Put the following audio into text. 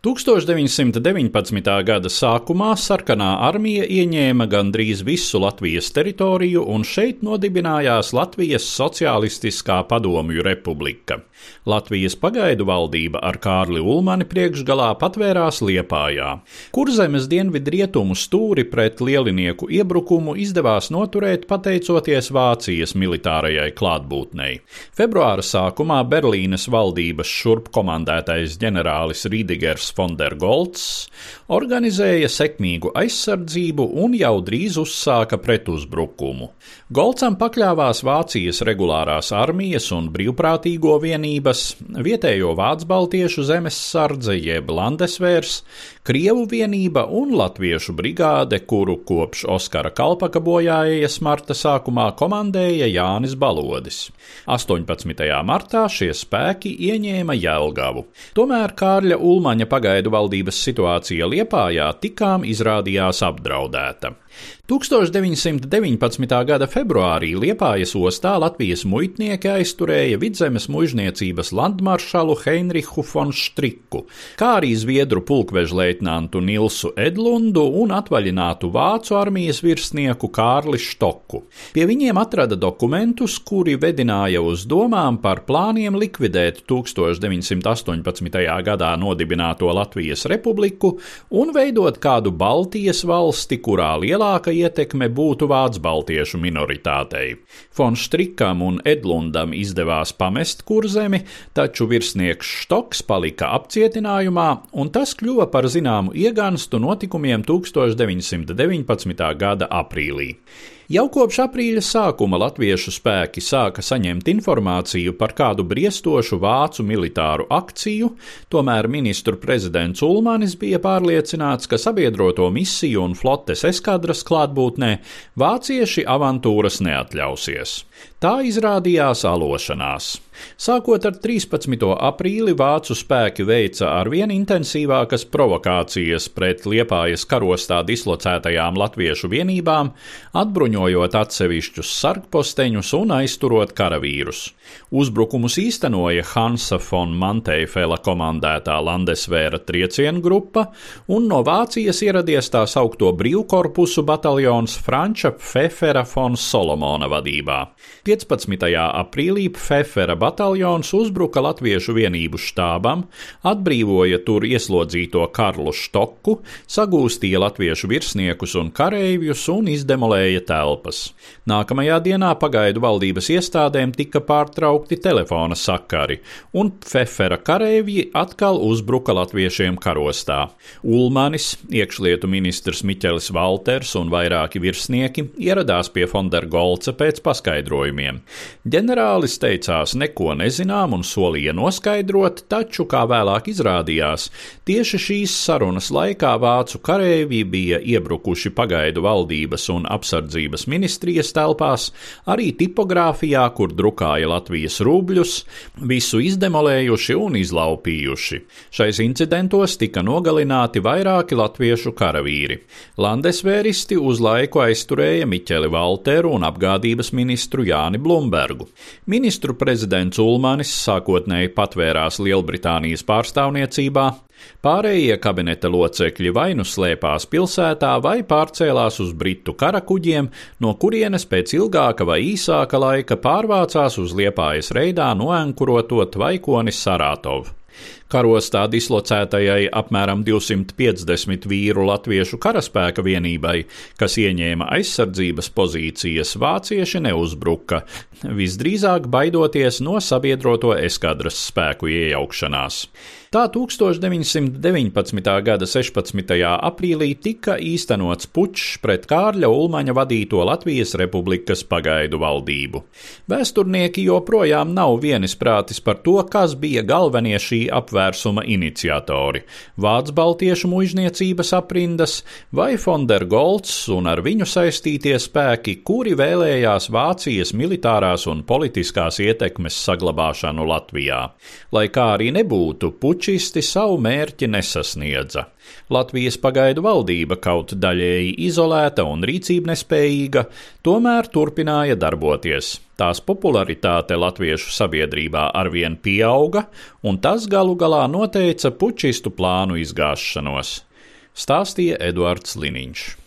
1919. gada sākumā sarkanā armija ieņēma gandrīz visu Latvijas teritoriju, un šeit nodibinājās Latvijas Socialistiskā padomju republika. Latvijas pagaidu valdība ar Kārli Ulmani priekšgalā patvērās Liepājā. Kurzemes dienvidrietumu stūri pret lielinieku iebrukumu izdevās noturēt pateicoties Vācijas militārajai klātbūtnei. Februāra sākumā Berlīnes valdības šurp komandētais ģenerālis Rīdigers Fondergolds organizēja sekmīgu aizsardzību un jau drīz uzsāka pretuzbrukumu. Golcam pakļāvās Vācijas regulārās armijas un brīvprātīgo vienības, vietējo Vācu baltiešu zemes sardze jeb Landesvērs, Krievu vienība un Latviešu brigāde, kuru kopš Oskara Kalpaka bojājas marta sākumā komandēja Jānis Balodis. 18. martā šie spēki ieņēma Jelgavu. Tomēr Kārļa Ulmaņa pagaidu valdības situācija Liepājā tikām izrādījās apdraudēta. 1919. gada februārī Liepājas ostā Latvijas muitnieki aizturēja vidzemes mužniecības landmaršalu Heinrichu von Striku, kā arī zviedru pulkvežleitnantu Nilsu Edlundu un atvaļinātu vācu armijas virsnieku Kārli Štoku. Pie viņiem atrada dokumentus, kuri vedināja uz domām par plāniem likvidēt 1918. gadā nodibināto Latvijas republiku un veidot kādu Baltijas valsti, kurā lielāka ietekme būtu vācu baltiešu minoritātei. Fon Strikam un Edlundam izdevās pamest kurzemi, taču virsnieks Štoks palika apcietinājumā, un tas kļuva par zināmu iegānstu notikumiem 1919. gada aprīlī. Jau kopš aprīļa sākuma latviešu spēki sāka saņemt informāciju par kādu briestošu vācu militāru akciju, tomēr ministru prezidents Ulmanis bija pārliecināts, ka sabiedroto misiju un flotes eskadras klātbūtnē vācieši avantūras neatļausies. Tā izrādījās alošanās. Sākot ar 13. aprīli vācu spēki veica arvien intensīvākas provokācijas pret Liepājas karostā dislocētajām latviešu vienībām, atbruņojot atsevišķus sargposteņus un aizturot karavīrus. Uzbrukumus īstenoja Hansa von Manteifela komandētā Landesvēra triecienu grupa un no Vācijas ieradies tā saukto brīvkorpusu bataljons Franča Pfeffera von Solomona vadībā. 15. aprīlī Pfeffera bataljons uzbruka latviešu vienību štābam, atbrīvoja tur ieslodzīto Karlu Štoku, sagūstīja latviešu virsniekus un kareivjus un izdemolēja telpas. Nākamajā dienā pagaidu valdības iestādēm tika pārtraukti telefona sakari, un Pfeffera kareivji atkal uzbruka latviešiem karostā. Ulmanis, iekšlietu ministrs Miķelis Valters un vairāki virsnieki ieradās pie Fondergolca pēc paskaidrojumiem. Ģenerālis teicās neko nezinām un solīja noskaidrot, taču, kā vēlāk izrādījās, tieši šīs sarunas laikā vācu kareivji bija iebrukuši pagaidu valdības un apsardzības ministrijas telpās, arī tipogrāfijā, kur drukāja Latvijas rubļus, visu izdemolējuši un izlaupījuši. Šais incidentos tika nogalināti vairāki latviešu karavīri. Landesvēristi uz laiku aizturēja Miķeli Valteru un apgādības ministru Jāni Blumbergu. Ministru Prezidents Ulmanis sākotnēji patvērās Lielbritānijas pārstāvniecībā, pārējie kabineta locekļi vai nu slēpās pilsētā, vai pārcēlās uz Britu karakuģiem, no kurienes pēc ilgāka vai īsāka laika pārvācās uz Liepājas reidā noenkurotot vaikoni Saratovu. Karostā dislocētajai apmēram 250 vīru latviešu karaspēka vienībai, kas ieņēma aizsardzības pozīcijas, vācieši neuzbruka, visdrīzāk baidoties no sabiedroto eskadras spēku iejaukšanās. Tā 1919. gada 16. aprīlī tika īstenots pučs pret Kārļa Ulmaņa vadīto Latvijas Republikas pagaidu valdību. Vēsturnieki joprojām nav vienisprātis par to, kas bija galvenie šī apvērsuma iniciatori - Vācu baltiešu muizniecības aprindas vai Fondergolds un ar viņu saistītie spēki, kuri vēlējās Vācijas militārās un politiskās ietekmes saglabāšanu Latvijā. Lai kā arī nebūtu, pučs pučisti savu mērķi nesasniedza. Latvijas pagaidu valdība, kaut daļēji izolēta un rīcība nespējīga, tomēr turpināja darboties. Tās popularitāte latviešu sabiedrībā arvien pieauga, un tas galu galā noteica pučistu plānu izgāšanos, stāstīja Eduards Liniņš.